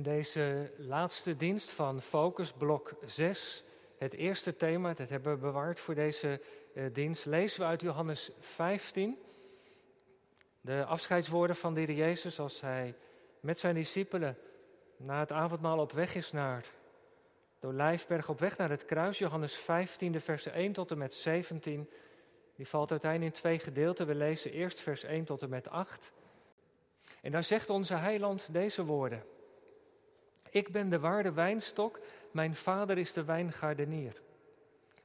In deze laatste dienst van Focus, blok 6, het eerste thema, dat hebben we bewaard voor deze uh, dienst, lezen we uit Johannes 15. De afscheidswoorden van de Heer Jezus als hij met zijn discipelen na het avondmaal op weg is naar de Olijfberg, op weg naar het kruis. Johannes 15, de versen 1 tot en met 17. Die valt uiteindelijk in twee gedeelten. We lezen eerst vers 1 tot en met 8. En daar zegt onze heiland deze woorden. Ik ben de waarde wijnstok, mijn vader is de wijngaardenier.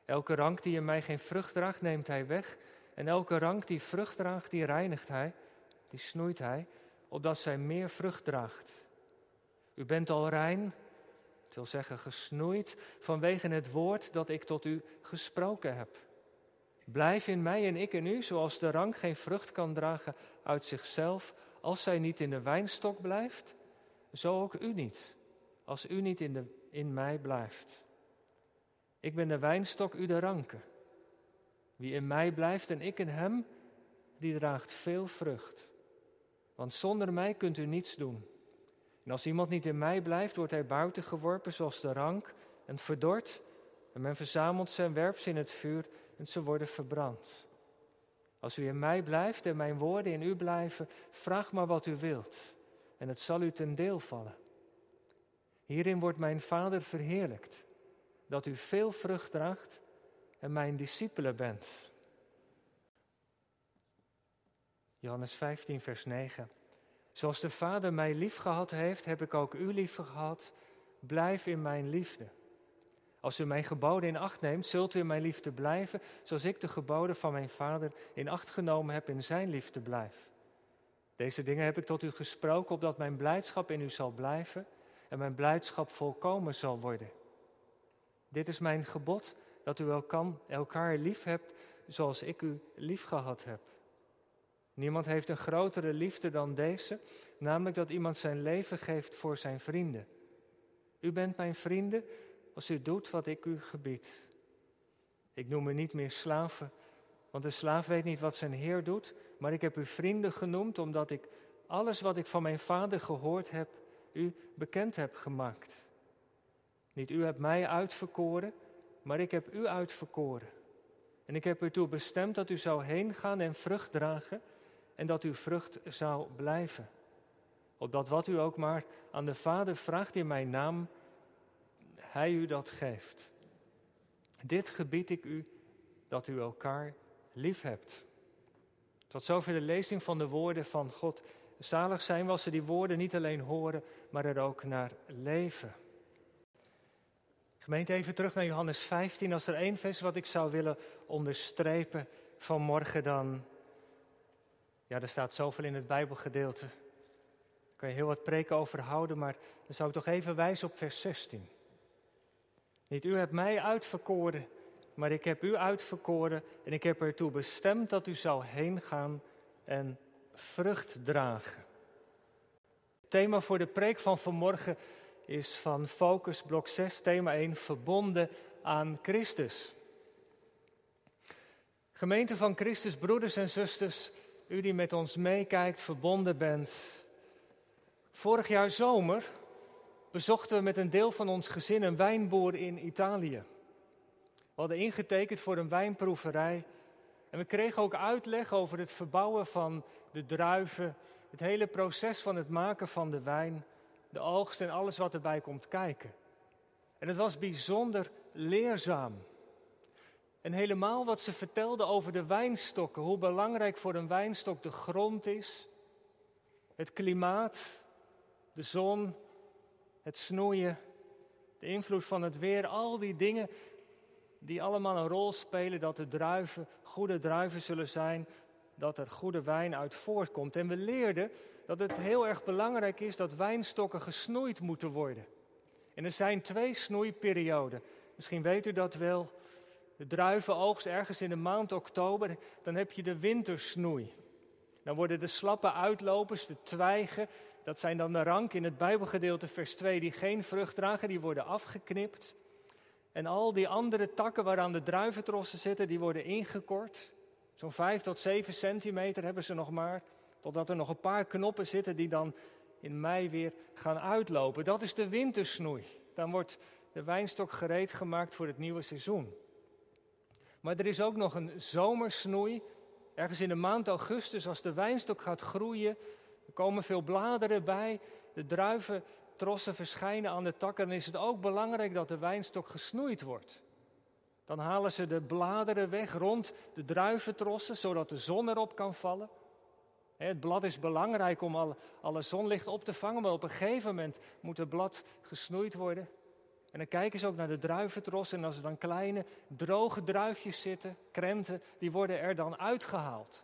Elke rank die in mij geen vrucht draagt, neemt hij weg. En elke rank die vrucht draagt, die reinigt hij, die snoeit hij, opdat zij meer vrucht draagt. U bent al rein, het wil zeggen gesnoeid, vanwege het woord dat ik tot u gesproken heb. Blijf in mij en ik in u, zoals de rank geen vrucht kan dragen uit zichzelf, als zij niet in de wijnstok blijft, zo ook u niet, als u niet in, de, in mij blijft. Ik ben de wijnstok, u de ranken. Wie in mij blijft en ik in hem, die draagt veel vrucht. Want zonder mij kunt u niets doen. En als iemand niet in mij blijft, wordt hij buiten geworpen zoals de rank en verdord. En men verzamelt werpt ze in het vuur en ze worden verbrand. Als u in mij blijft en mijn woorden in u blijven, vraag maar wat u wilt en het zal u ten deel vallen. Hierin wordt mijn Vader verheerlijkt, dat u veel vrucht draagt en mijn discipelen bent. Johannes 15, vers 9. Zoals de Vader mij lief gehad heeft, heb ik ook u lief gehad. Blijf in mijn liefde. Als u mijn geboden in acht neemt, zult u in mijn liefde blijven, zoals ik de geboden van mijn Vader in acht genomen heb in zijn liefde blijf. Deze dingen heb ik tot u gesproken, opdat mijn blijdschap in u zal blijven en mijn blijdschap volkomen zal worden. Dit is mijn gebod, dat u elkaar lief hebt zoals ik u lief gehad heb. Niemand heeft een grotere liefde dan deze, namelijk dat iemand zijn leven geeft voor zijn vrienden. U bent mijn vrienden als u doet wat ik u gebied. Ik noem u niet meer slaven, want de slaaf weet niet wat zijn heer doet, maar ik heb u vrienden genoemd omdat ik alles wat ik van mijn vader gehoord heb, u bekend heb gemaakt. Niet u hebt mij uitverkoren, maar ik heb u uitverkoren. En ik heb u toe bestemd dat u zou heen gaan en vrucht dragen en dat uw vrucht zou blijven. Opdat wat u ook maar aan de Vader vraagt in mijn naam, Hij u dat geeft. Dit gebied ik u, dat u elkaar lief hebt. Tot zover de lezing van de woorden van God. Zalig zijn was ze die woorden niet alleen horen, maar er ook naar leven. Gemeente, even terug naar Johannes 15. Als er één vers wat ik zou willen onderstrepen vanmorgen, dan ja, er staat zoveel in het Bijbelgedeelte. Daar kan je heel wat preken over houden, maar dan zou ik toch even wijzen op vers 16. Niet u hebt mij uitverkoren, maar ik heb u uitverkoren en ik heb ertoe bestemd dat u zou heen gaan en vrucht dragen. Het thema voor de preek van vanmorgen is van Focus blok 6, thema 1, verbonden aan Christus. Gemeente van Christus, broeders en zusters, u die met ons meekijkt, verbonden bent. Vorig jaar zomer bezochten we met een deel van ons gezin een wijnboer in Italië. We hadden ingetekend voor een wijnproeverij. En we kregen ook uitleg over het verbouwen van de druiven, het hele proces van het maken van de wijn, de oogst en alles wat erbij komt kijken. En het was bijzonder leerzaam. En helemaal wat ze vertelde over de wijnstokken, hoe belangrijk voor een wijnstok de grond is, het klimaat, de zon, het snoeien, de invloed van het weer, al die dingen die allemaal een rol spelen dat de druiven goede druiven zullen zijn, dat er goede wijn uit voortkomt. En we leerden dat het heel erg belangrijk is dat wijnstokken gesnoeid moeten worden. En er zijn twee snoeiperioden. Misschien weet u dat wel de druivenoogst ergens in de maand oktober, dan heb je de wintersnoei. Dan worden de slappe uitlopers, de twijgen, dat zijn dan de rank in het Bijbelgedeelte vers 2, die geen vrucht dragen, die worden afgeknipt. En al die andere takken waaraan de druiventrossen zitten, die worden ingekort. Zo'n 5 tot 7 centimeter hebben ze nog maar, totdat er nog een paar knoppen zitten die dan in mei weer gaan uitlopen. Dat is de wintersnoei. Dan wordt de wijnstok gereed gemaakt voor het nieuwe seizoen. Maar er is ook nog een zomersnoei. Ergens in de maand augustus, als de wijnstok gaat groeien, komen veel bladeren bij, de druiventrossen verschijnen aan de takken, dan is het ook belangrijk dat de wijnstok gesnoeid wordt. Dan halen ze de bladeren weg rond de druiventrossen, zodat de zon erop kan vallen. Het blad is belangrijk om alle, alle zonlicht op te vangen, maar op een gegeven moment moet het blad gesnoeid worden. En dan kijken ze ook naar de druiventros en als er dan kleine droge druifjes zitten, krenten, die worden er dan uitgehaald.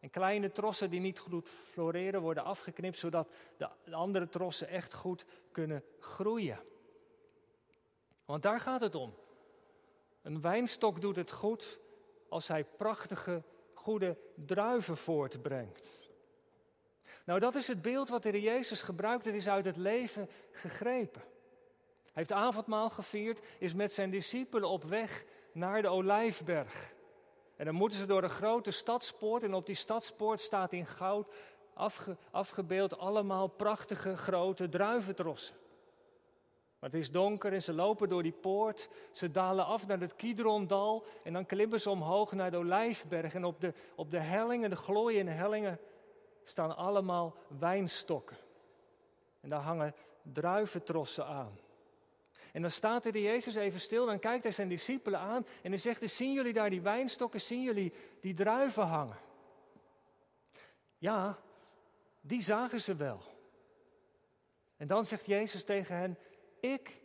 En kleine trossen die niet goed floreren worden afgeknipt, zodat de andere trossen echt goed kunnen groeien. Want daar gaat het om. Een wijnstok doet het goed als hij prachtige, goede druiven voortbrengt. Nou, dat is het beeld wat de Heer Jezus gebruikt. Het is uit het leven gegrepen. Hij heeft avondmaal gevierd, is met zijn discipelen op weg naar de Olijfberg. En dan moeten ze door een grote stadspoort en op die stadspoort staat in goud afgebeeld allemaal prachtige grote druiventrossen. Maar het is donker en ze lopen door die poort. Ze dalen af naar het Kidrondal en dan klimmen ze omhoog naar de Olijfberg. En op de, op de hellingen, de glooiende hellingen, staan allemaal wijnstokken. En daar hangen druiventrossen aan. En dan staat er de Jezus even stil, dan kijkt hij zijn discipelen aan en hij zegt, zien jullie daar die wijnstokken, zien jullie die druiven hangen? Ja, die zagen ze wel. En dan zegt Jezus tegen hen, ik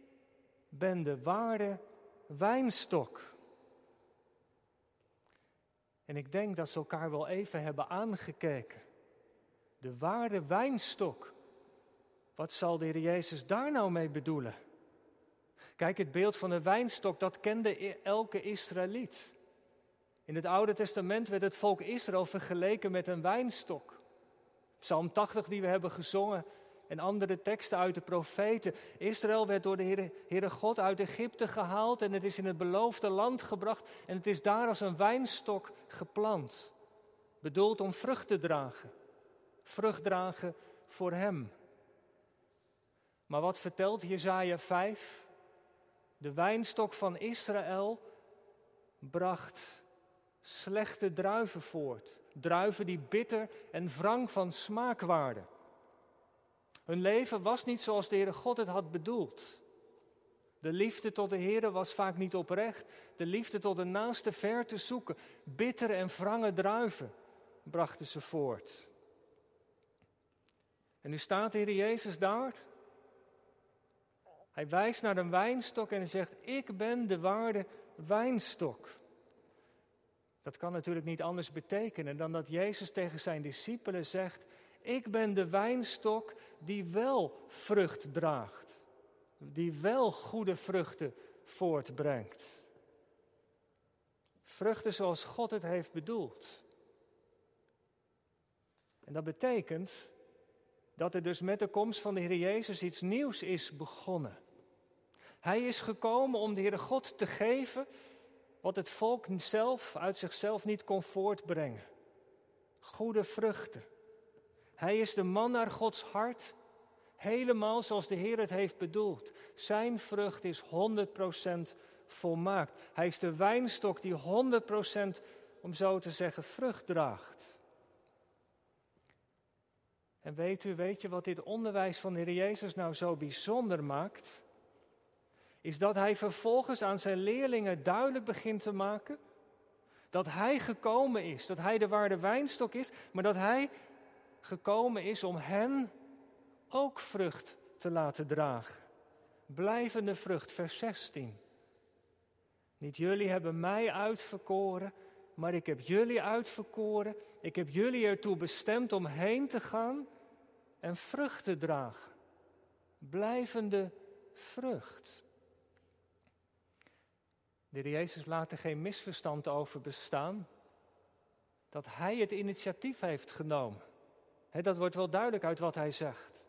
ben de ware wijnstok. En ik denk dat ze elkaar wel even hebben aangekeken. De ware wijnstok. Wat zal de Heer Jezus daar nou mee bedoelen? Kijk, het beeld van de wijnstok, dat kende e- elke Israëliet. In het Oude Testament werd het volk Israël vergeleken met een wijnstok. Psalm 80 die we hebben gezongen en andere teksten uit de profeten. Israël werd door de Heere, God uit Egypte gehaald en het is in het beloofde land gebracht en het is daar als een wijnstok geplant. Bedoeld om vrucht te dragen. Vrucht dragen voor hem. Maar wat vertelt Jezaja 5? De wijnstok van Israël bracht slechte druiven voort. Druiven die bitter en wrang van smaak waren. Hun leven was niet zoals de Heere God het had bedoeld. De liefde tot de Heere was vaak niet oprecht. De liefde tot de naaste ver te zoeken. Bittere en wrange druiven brachten ze voort. En nu staat de Heer Jezus daar hij wijst naar een wijnstok en zegt: Ik ben de waarde wijnstok. Dat kan natuurlijk niet anders betekenen dan dat Jezus tegen zijn discipelen zegt: Ik ben de wijnstok die wel vrucht draagt, die wel goede vruchten voortbrengt. Vruchten zoals God het heeft bedoeld. En dat betekent dat er dus met de komst van de Heer Jezus iets nieuws is begonnen. Hij is gekomen om de Heere God te geven wat het volk zelf uit zichzelf niet kon voortbrengen. Goede vruchten. Hij is de man naar Gods hart, helemaal zoals de Heer het heeft bedoeld. Zijn vrucht is 100% volmaakt. Hij is de wijnstok die 100% om zo te zeggen vrucht draagt. En weet u, weet je wat dit onderwijs van de Heer Jezus nou zo bijzonder maakt? Is dat hij vervolgens aan zijn leerlingen duidelijk begint te maken dat hij gekomen is, dat hij de waarde wijnstok is, maar dat hij gekomen is om hen ook vrucht te laten dragen. Blijvende vrucht, vers 16. Niet jullie hebben mij uitverkoren, maar ik heb jullie uitverkoren. Ik heb jullie ertoe bestemd om heen te gaan en vrucht te dragen. Blijvende vrucht. De Jezus laat er geen misverstand over bestaan. Dat hij het initiatief heeft genomen. dat wordt wel duidelijk uit wat hij zegt.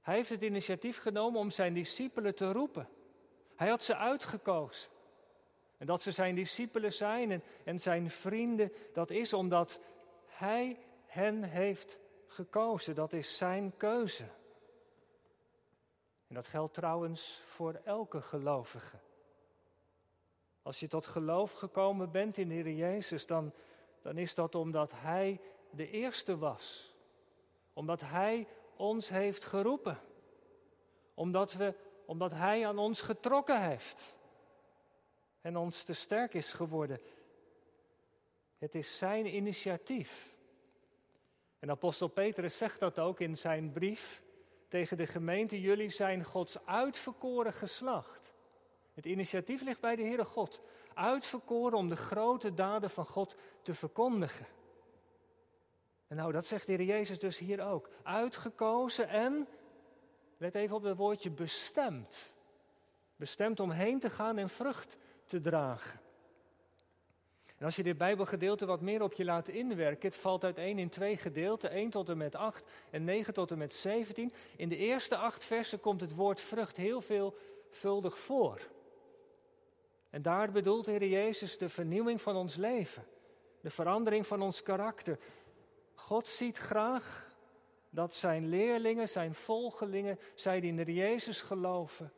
Hij heeft het initiatief genomen om zijn discipelen te roepen. Hij had ze uitgekozen. En dat ze zijn discipelen zijn en, en zijn vrienden, dat is omdat hij hen heeft gekozen. Dat is zijn keuze. En dat geldt trouwens voor elke gelovige. Als je tot geloof gekomen bent in de Heer Jezus, dan, dan is dat omdat Hij de eerste was. Omdat Hij ons heeft geroepen. Omdat, we, omdat Hij aan ons getrokken heeft. En ons te sterk is geworden. Het is Zijn initiatief. En apostel Petrus zegt dat ook in zijn brief tegen de gemeente. Jullie zijn Gods uitverkoren geslacht. Het initiatief ligt bij de Heere God. Uitverkoren om de grote daden van God te verkondigen. En nou, dat zegt de Heer Jezus dus hier ook. Uitgekozen en, let even op het woordje bestemd. Bestemd om heen te gaan en vrucht te dragen. En als je dit Bijbelgedeelte wat meer op je laat inwerken, het valt uiteen in twee gedeelten, 1 tot en met 8 en 9 tot en met 17. In de eerste acht versen komt het woord vrucht heel veelvuldig voor. En daar bedoelt de Heer Jezus de vernieuwing van ons leven, de verandering van ons karakter. God ziet graag dat zijn leerlingen, zijn volgelingen, zij die in de Jezus geloven,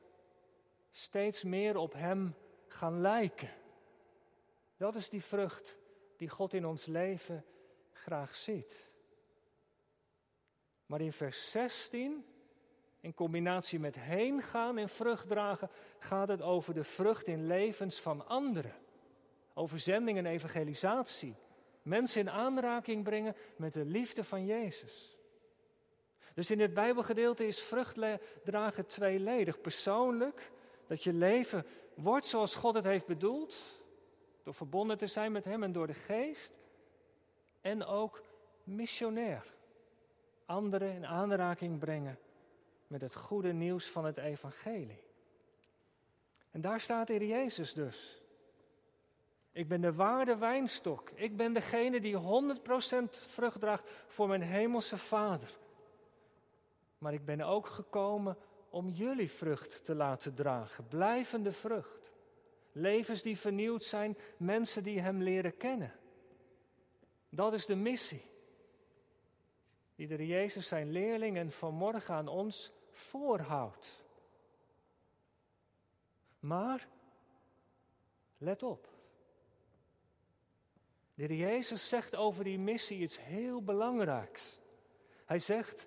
steeds meer op Hem gaan lijken. Dat is die vrucht die God in ons leven graag ziet. Maar in vers 16, in combinatie met heen gaan en vrucht dragen, gaat het over de vrucht in levens van anderen. Over zending en evangelisatie. Mensen in aanraking brengen met de liefde van Jezus. Dus in dit Bijbelgedeelte is vrucht dragen tweeledig. Persoonlijk, dat je leven wordt zoals God het heeft bedoeld. Door verbonden te zijn met Hem en door de Geest. En ook missionair. Anderen in aanraking brengen met het goede nieuws van het Evangelie. En daar staat Heer Jezus dus. Ik ben de waarde wijnstok. Ik ben degene die 100% vrucht draagt voor mijn hemelse Vader. Maar ik ben ook gekomen om jullie vrucht te laten dragen, blijvende vrucht. Levens die vernieuwd zijn, mensen die Hem leren kennen. Dat is de missie. Die de Jezus zijn leerlingen vanmorgen aan ons voorhoudt. Maar, let op. De Jezus zegt over die missie iets heel belangrijks. Hij zegt,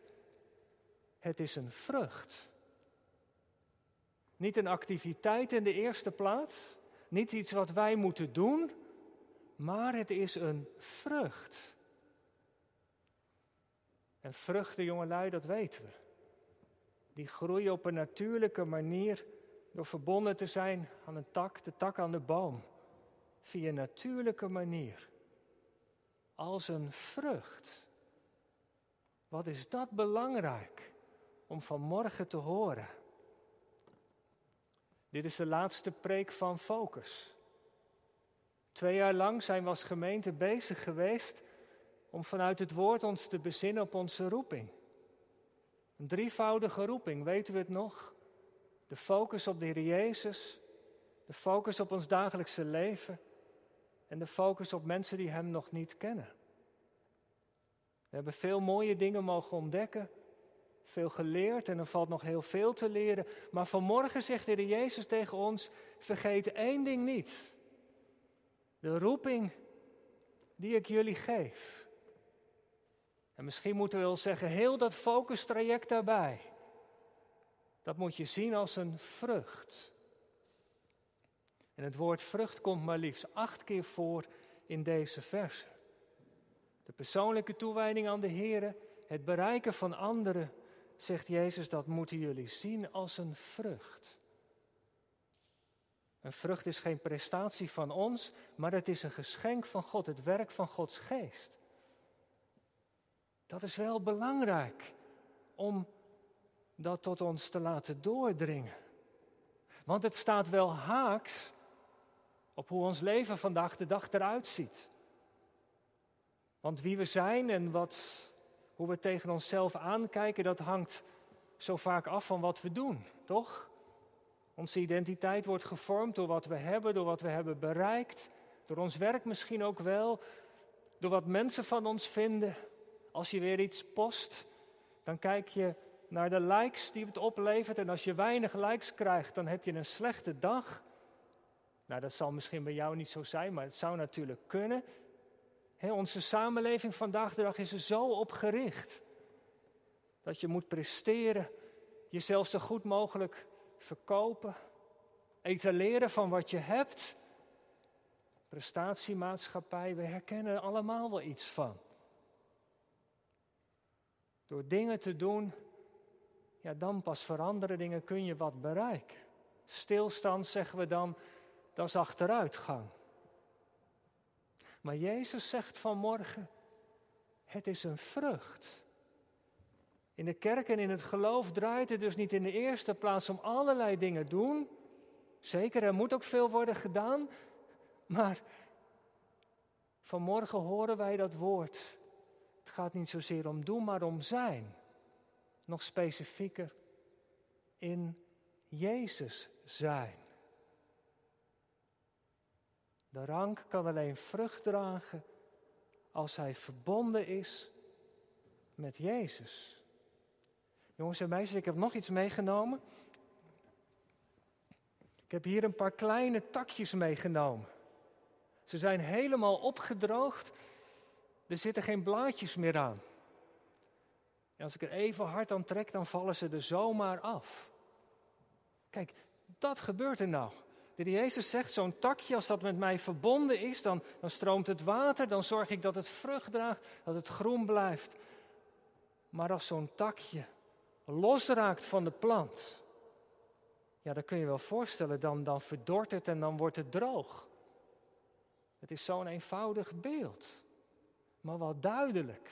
het is een vrucht. Niet een activiteit in de eerste plaats, niet iets wat wij moeten doen, maar het is een vrucht. En vruchten, jongelui, dat weten we. Die groeien op een natuurlijke manier door verbonden te zijn aan een tak, de tak aan de boom. Via een natuurlijke manier. Als een vrucht. Wat is dat belangrijk om vanmorgen te horen? Dit is de laatste preek van Focus. Twee jaar lang zijn we als gemeente bezig geweest om vanuit het woord ons te bezinnen op onze roeping. Een drievoudige roeping, weten we het nog? De focus op de Heer Jezus, de focus op ons dagelijkse leven en de focus op mensen die Hem nog niet kennen. We hebben veel mooie dingen mogen ontdekken veel geleerd en er valt nog heel veel te leren. Maar vanmorgen zegt de Heer Jezus tegen ons: vergeet één ding niet. De roeping die ik jullie geef. En misschien moeten we wel zeggen, heel dat focustraject daarbij. Dat moet je zien als een vrucht. En het woord vrucht komt maar liefst acht keer voor in deze verse. De persoonlijke toewijding aan de Heer, het bereiken van anderen zegt Jezus, dat moeten jullie zien als een vrucht. Een vrucht is geen prestatie van ons, maar het is een geschenk van God, het werk van Gods geest. Dat is wel belangrijk om dat tot ons te laten doordringen. Want het staat wel haaks op hoe ons leven vandaag de dag eruit ziet. Want wie we zijn en wat hoe we tegen onszelf aankijken, dat hangt zo vaak af van wat we doen, toch? Onze identiteit wordt gevormd door wat we hebben, door wat we hebben bereikt, door ons werk misschien ook wel, door wat mensen van ons vinden. Als je weer iets post, dan kijk je naar de likes die het oplevert. En als je weinig likes krijgt, dan heb je een slechte dag. Nou, dat zal misschien bij jou niet zo zijn, maar het zou natuurlijk kunnen. Onze samenleving vandaag de dag is er zo op gericht. Dat je moet presteren, jezelf zo goed mogelijk verkopen, etaleren van wat je hebt. Prestatiemaatschappij, we herkennen er allemaal wel iets van. Door dingen te doen, ja, dan pas veranderen dingen kun je wat bereiken. Stilstand, zeggen we dan, dat is achteruitgang. Maar Jezus zegt vanmorgen, het is een vrucht. In de kerk en in het geloof draait het dus niet in de eerste plaats om allerlei dingen doen. Zeker, er moet ook veel worden gedaan. Maar vanmorgen horen wij dat woord. Het gaat niet zozeer om doen, maar om zijn. Nog specifieker, in Jezus zijn. De rank kan alleen vrucht dragen als hij verbonden is met Jezus. Jongens en meisjes, ik heb nog iets meegenomen. Ik heb hier een paar kleine takjes meegenomen. Ze zijn helemaal opgedroogd. Er zitten geen blaadjes meer aan. En als ik er even hard aan trek, dan vallen ze er zomaar af. Kijk, dat gebeurt er nou. De Jezus zegt, zo'n takje, als dat met mij verbonden is, dan, dan stroomt het water, dan zorg ik dat het vrucht draagt, dat het groen blijft. Maar als zo'n takje losraakt van de plant, ja, dan kun je wel voorstellen, dan, dan verdort het en dan wordt het droog. Het is zo'n eenvoudig beeld, maar wel duidelijk.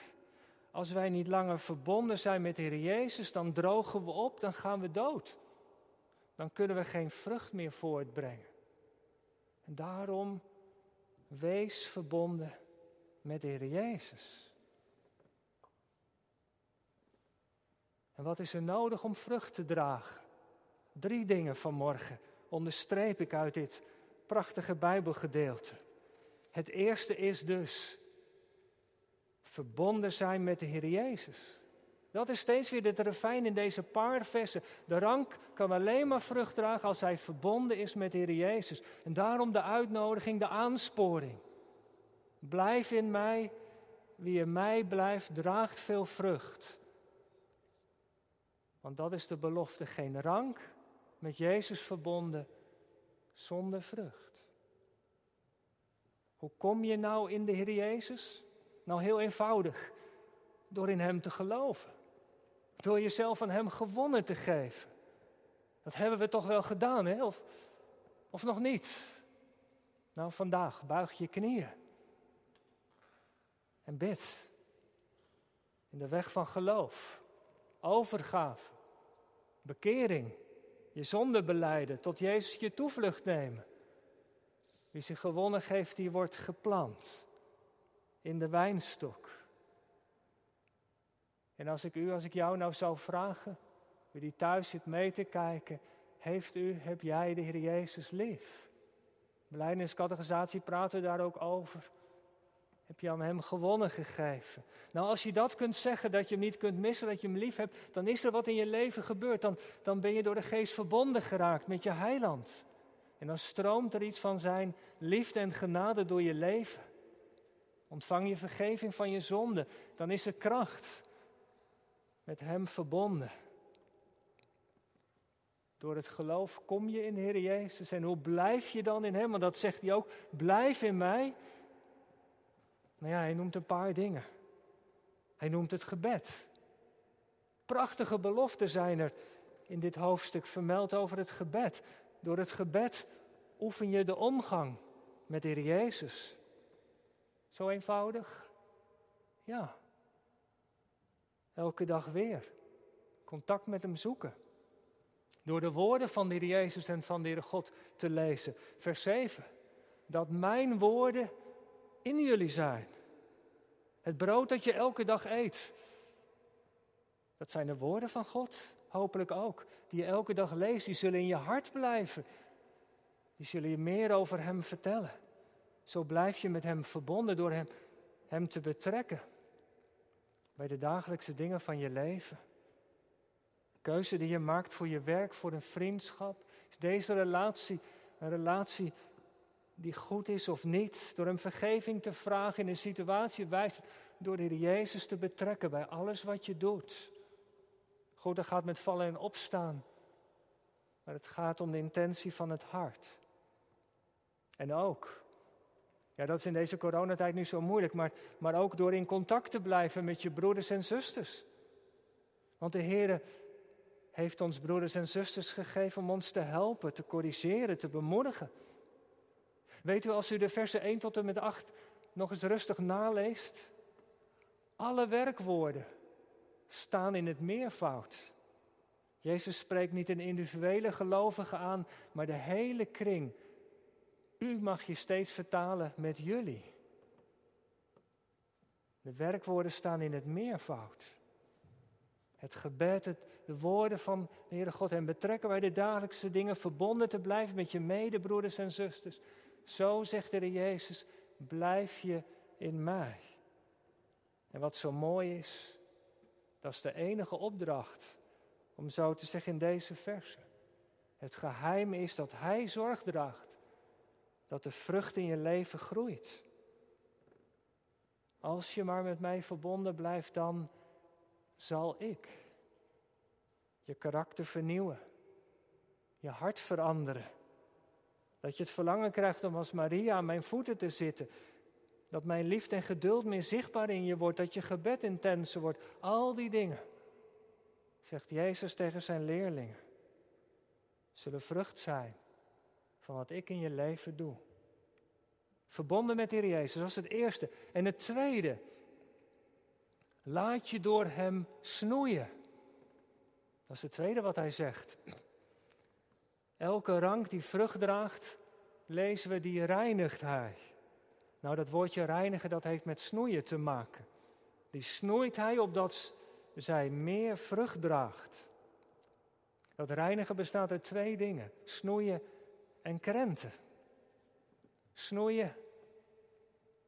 Als wij niet langer verbonden zijn met de Heer Jezus, dan drogen we op, dan gaan we dood dan kunnen we geen vrucht meer voortbrengen. En daarom wees verbonden met de Heer Jezus. En wat is er nodig om vrucht te dragen? Drie dingen vanmorgen onderstreep ik uit dit prachtige Bijbelgedeelte. Het eerste is dus verbonden zijn met de Heer Jezus. Dat is steeds weer het refijn in deze paar versen. De rank kan alleen maar vrucht dragen als hij verbonden is met de Heer Jezus. En daarom de uitnodiging, de aansporing. Blijf in mij, wie in mij blijft, draagt veel vrucht. Want dat is de belofte, geen rank met Jezus verbonden zonder vrucht. Hoe kom je nou in de Heer Jezus? Nou heel eenvoudig, door in Hem te geloven. Door jezelf aan Hem gewonnen te geven. Dat hebben we toch wel gedaan, hè? Of, of nog niet? Nou, vandaag buig je knieën. En bid. In de weg van geloof. Overgave. Bekering. Je zonde beleiden. Tot Jezus je toevlucht nemen. Wie zich gewonnen geeft, die wordt geplant. In de wijnstok. En als ik u, als ik jou nou zou vragen, u die thuis zit mee te kijken, heeft u, heb jij de Heer Jezus lief? Beleidingscategorisatie praten we daar ook over. Heb je aan hem gewonnen gegeven? Nou, als je dat kunt zeggen, dat je hem niet kunt missen, dat je hem lief hebt, dan is er wat in je leven gebeurd. Dan, dan ben je door de geest verbonden geraakt met je heiland. En dan stroomt er iets van zijn liefde en genade door je leven. Ontvang je vergeving van je zonde, dan is er kracht met Hem verbonden. Door het geloof kom je in Heer Jezus. En hoe blijf je dan in Hem? Want dat zegt hij ook, blijf in mij. Nou ja, hij noemt een paar dingen. Hij noemt het gebed. Prachtige beloften zijn er in dit hoofdstuk vermeld over het gebed. Door het gebed oefen je de omgang met Heer Jezus. Zo eenvoudig? Ja. Elke dag weer. Contact met Hem zoeken. Door de woorden van de Jezus en van de God te lezen. Vers 7. Dat mijn woorden in jullie zijn. Het brood dat je elke dag eet. Dat zijn de woorden van God, hopelijk ook. Die je elke dag leest, die zullen in je hart blijven. Die zullen je meer over Hem vertellen. Zo blijf je met Hem verbonden door Hem, hem te betrekken. Bij de dagelijkse dingen van je leven. Keuze die je maakt voor je werk, voor een vriendschap. Is deze relatie een relatie die goed is of niet? Door hem vergeving te vragen in een situatie wijst door de Heer Jezus te betrekken bij alles wat je doet. Goed, dat gaat met vallen en opstaan. Maar het gaat om de intentie van het hart. En ook, ja, dat is in deze coronatijd nu zo moeilijk, maar, maar ook door in contact te blijven met je broeders en zusters. Want de Heer heeft ons broeders en zusters gegeven om ons te helpen, te corrigeren, te bemoedigen. Weet u, als u de versen 1 tot en met 8 nog eens rustig naleest, alle werkwoorden staan in het meervoud. Jezus spreekt niet een individuele gelovige aan, maar de hele kring. U mag je steeds vertalen met jullie. De werkwoorden staan in het meervoud. Het gebed, het, de woorden van de Heere God en betrekken bij de dagelijkse dingen, verbonden te blijven met je medebroeders en zusters. Zo zegt de Jezus, blijf je in mij. En wat zo mooi is, dat is de enige opdracht, om zo te zeggen in deze versen. Het geheim is dat Hij zorg draagt dat de vrucht in je leven groeit. Als je maar met mij verbonden blijft, dan zal ik je karakter vernieuwen, je hart veranderen. Dat je het verlangen krijgt om als Maria aan mijn voeten te zitten. Dat mijn liefde en geduld meer zichtbaar in je wordt. Dat je gebed intenser wordt. Al die dingen, zegt Jezus tegen zijn leerlingen, zullen vrucht zijn van wat ik in je leven doe. Verbonden met de Heer Jezus, dat is het eerste. En het tweede, laat je door Hem snoeien. Dat is het tweede wat hij zegt. Elke rank die vrucht draagt, lezen we, die reinigt hij. Nou, dat woordje reinigen, dat heeft met snoeien te maken. Die snoeit hij opdat zij meer vrucht draagt. Dat reinigen bestaat uit twee dingen: snoeien en krenten. Snoeien.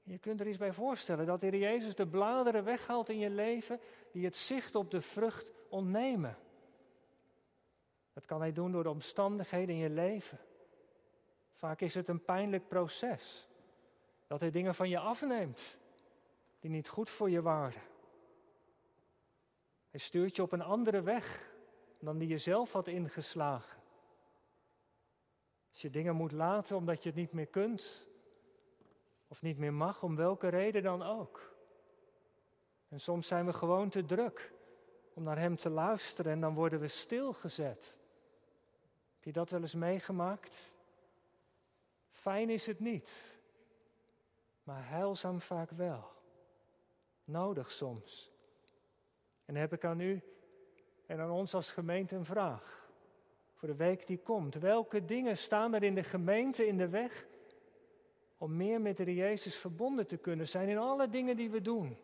Je kunt er iets bij voorstellen dat de Heer Jezus de bladeren weghaalt in je leven die het zicht op de vrucht ontnemen. Dat kan hij doen door de omstandigheden in je leven. Vaak is het een pijnlijk proces. Dat hij dingen van je afneemt die niet goed voor je waren. Hij stuurt je op een andere weg dan die je zelf had ingeslagen. Als je dingen moet laten omdat je het niet meer kunt of niet meer mag, om welke reden dan ook. En soms zijn we gewoon te druk om naar Hem te luisteren en dan worden we stilgezet. Heb je dat wel eens meegemaakt? Fijn is het niet, maar heilzaam vaak wel. Nodig soms. En heb ik aan u en aan ons als gemeente een vraag. Voor de week die komt. Welke dingen staan er in de gemeente in de weg om meer met de Jezus verbonden te kunnen zijn in alle dingen die we doen?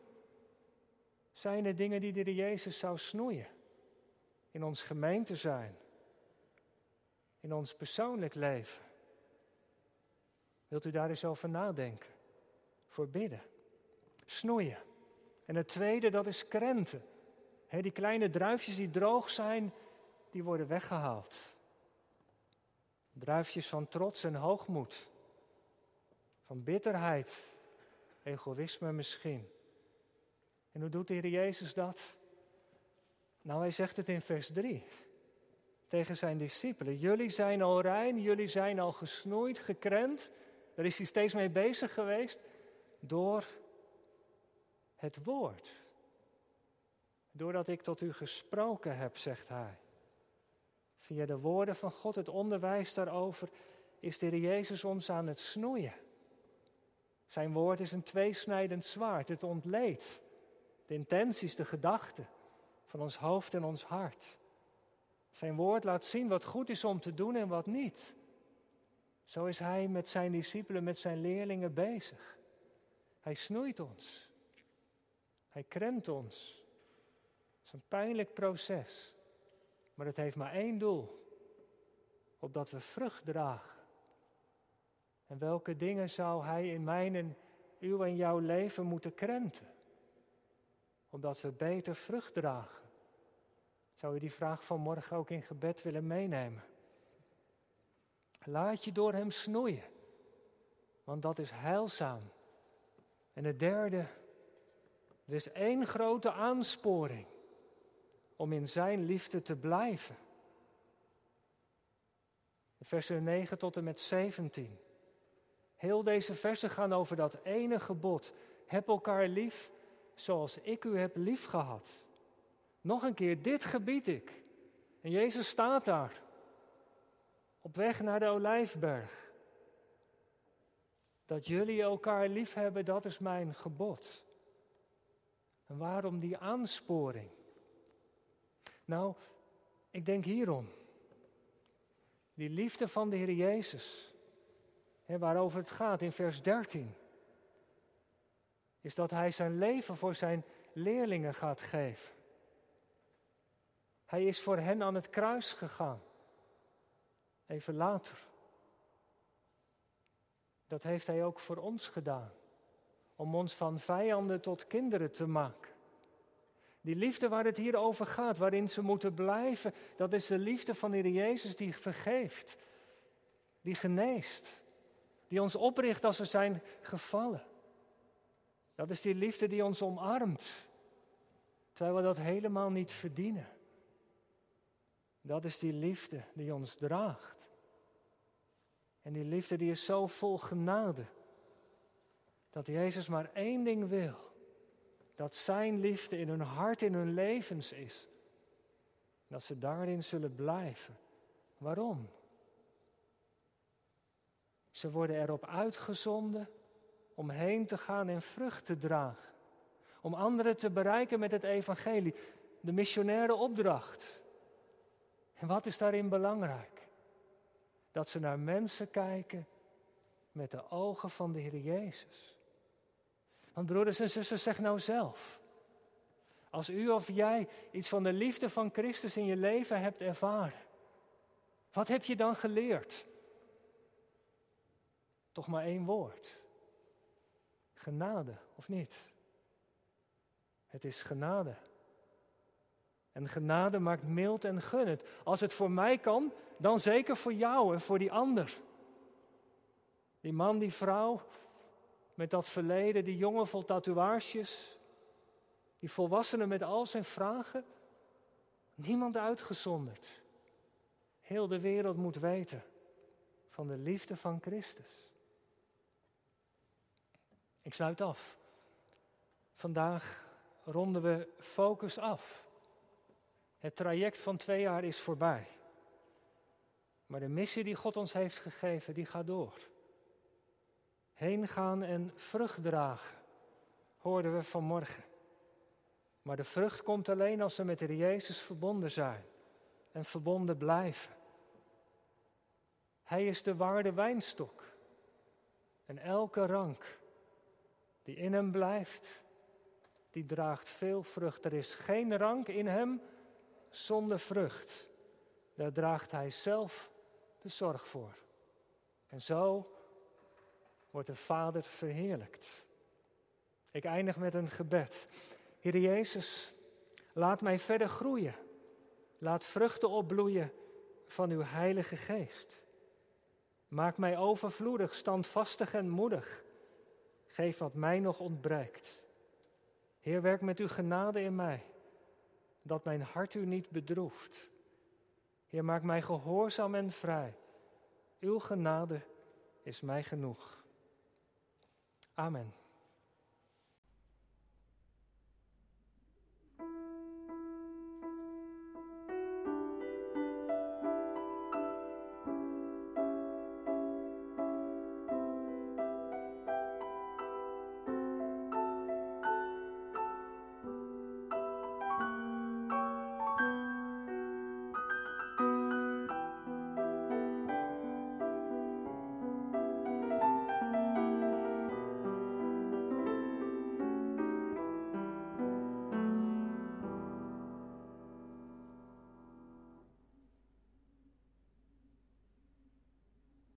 Zijn er dingen die de Jezus zou snoeien? In ons gemeente zijn, in ons persoonlijk leven. Wilt u daar eens over nadenken? Voor bidden. Snoeien. En het tweede, dat is krenten. die kleine druifjes die droog zijn, die worden weggehaald. Druifjes van trots en hoogmoed. Van bitterheid, egoïsme misschien. En hoe doet de Heer Jezus dat? Nou, hij zegt het in vers 3 tegen zijn discipelen. Jullie zijn al rein, jullie zijn al gesnoeid, gekrend. Daar is hij steeds mee bezig geweest. Door het woord. Doordat ik tot u gesproken heb, zegt hij. Via de woorden van God, het onderwijs daarover, is de Heer Jezus ons aan het snoeien. Zijn woord is een tweesnijdend zwaard. Het ontleedt de intenties, de gedachten van ons hoofd en ons hart. Zijn woord laat zien wat goed is om te doen en wat niet. Zo is hij met zijn discipelen, met zijn leerlingen bezig. Hij snoeit ons. Hij kremt ons. Het is een pijnlijk proces. Maar het heeft maar één doel. Opdat we vrucht dragen. En welke dingen zou hij in mijn en uw en jouw leven moeten krenten? Opdat we beter vrucht dragen. Zou je die vraag van morgen ook in gebed willen meenemen? Laat je door Hem snoeien, want dat is heilzaam. En het derde, er is één grote aansporing om in Zijn liefde te blijven. Versen 9 tot en met 17. Heel deze versen gaan over dat ene gebod. Heb elkaar lief zoals ik u heb lief gehad. Nog een keer, dit gebied ik. En Jezus staat daar. Op weg naar de olijfberg. Dat jullie elkaar lief hebben, dat is mijn gebod. En waarom die aansporing? Nou, ik denk hierom. Die liefde van de Heer Jezus, hè, waarover het gaat in vers 13, is dat Hij zijn leven voor zijn leerlingen gaat geven. Hij is voor hen aan het kruis gegaan. Even later. Dat heeft Hij ook voor ons gedaan. Om ons van vijanden tot kinderen te maken. Die liefde waar het hier over gaat, waarin ze moeten blijven, dat is de liefde van de Heer Jezus die vergeeft, die geneest, die ons opricht als we zijn gevallen. Dat is die liefde die ons omarmt, terwijl we dat helemaal niet verdienen. Dat is die liefde die ons draagt. En die liefde die is zo vol genade, dat Jezus maar één ding wil dat Zijn liefde in hun hart, in hun levens is. Dat ze daarin zullen blijven. Waarom? Ze worden erop uitgezonden om heen te gaan en vrucht te dragen. Om anderen te bereiken met het evangelie. De missionaire opdracht. En wat is daarin belangrijk? Dat ze naar mensen kijken met de ogen van de Heer Jezus. Want broeders en zussen, zeg nou zelf. Als u of jij iets van de liefde van Christus in je leven hebt ervaren, wat heb je dan geleerd? Toch maar één woord. Genade, of niet? Het is genade. En genade maakt mild en gunnend. Als het voor mij kan, dan zeker voor jou en voor die ander. Die man, die vrouw, met dat verleden, die jongen vol tatoeages, die volwassene met al zijn vragen. Niemand uitgezonderd. Heel de wereld moet weten van de liefde van Christus. Ik sluit af. Vandaag ronden we focus af. Het traject van twee jaar is voorbij. Maar de missie die God ons heeft gegeven, die gaat door. Heen gaan en vrucht dragen, hoorden we vanmorgen. Maar de vrucht komt alleen als we met de Jezus verbonden zijn en verbonden blijven. Hij is de waarde wijnstok. En elke rank die in hem blijft, die draagt veel vrucht. Er is geen rank in hem zonder vrucht. Daar draagt hij zelf de zorg voor. En zo wordt de Vader verheerlijkt. Ik eindig met een gebed. Heer Jezus, laat mij verder groeien. Laat vruchten opbloeien van uw Heilige Geest. Maak mij overvloedig, standvastig en moedig. Geef wat mij nog ontbreekt. Heer, werk met uw genade in mij, dat mijn hart u niet bedroeft. Heer, maak mij gehoorzaam en vrij. Uw genade is mij genoeg. Amen.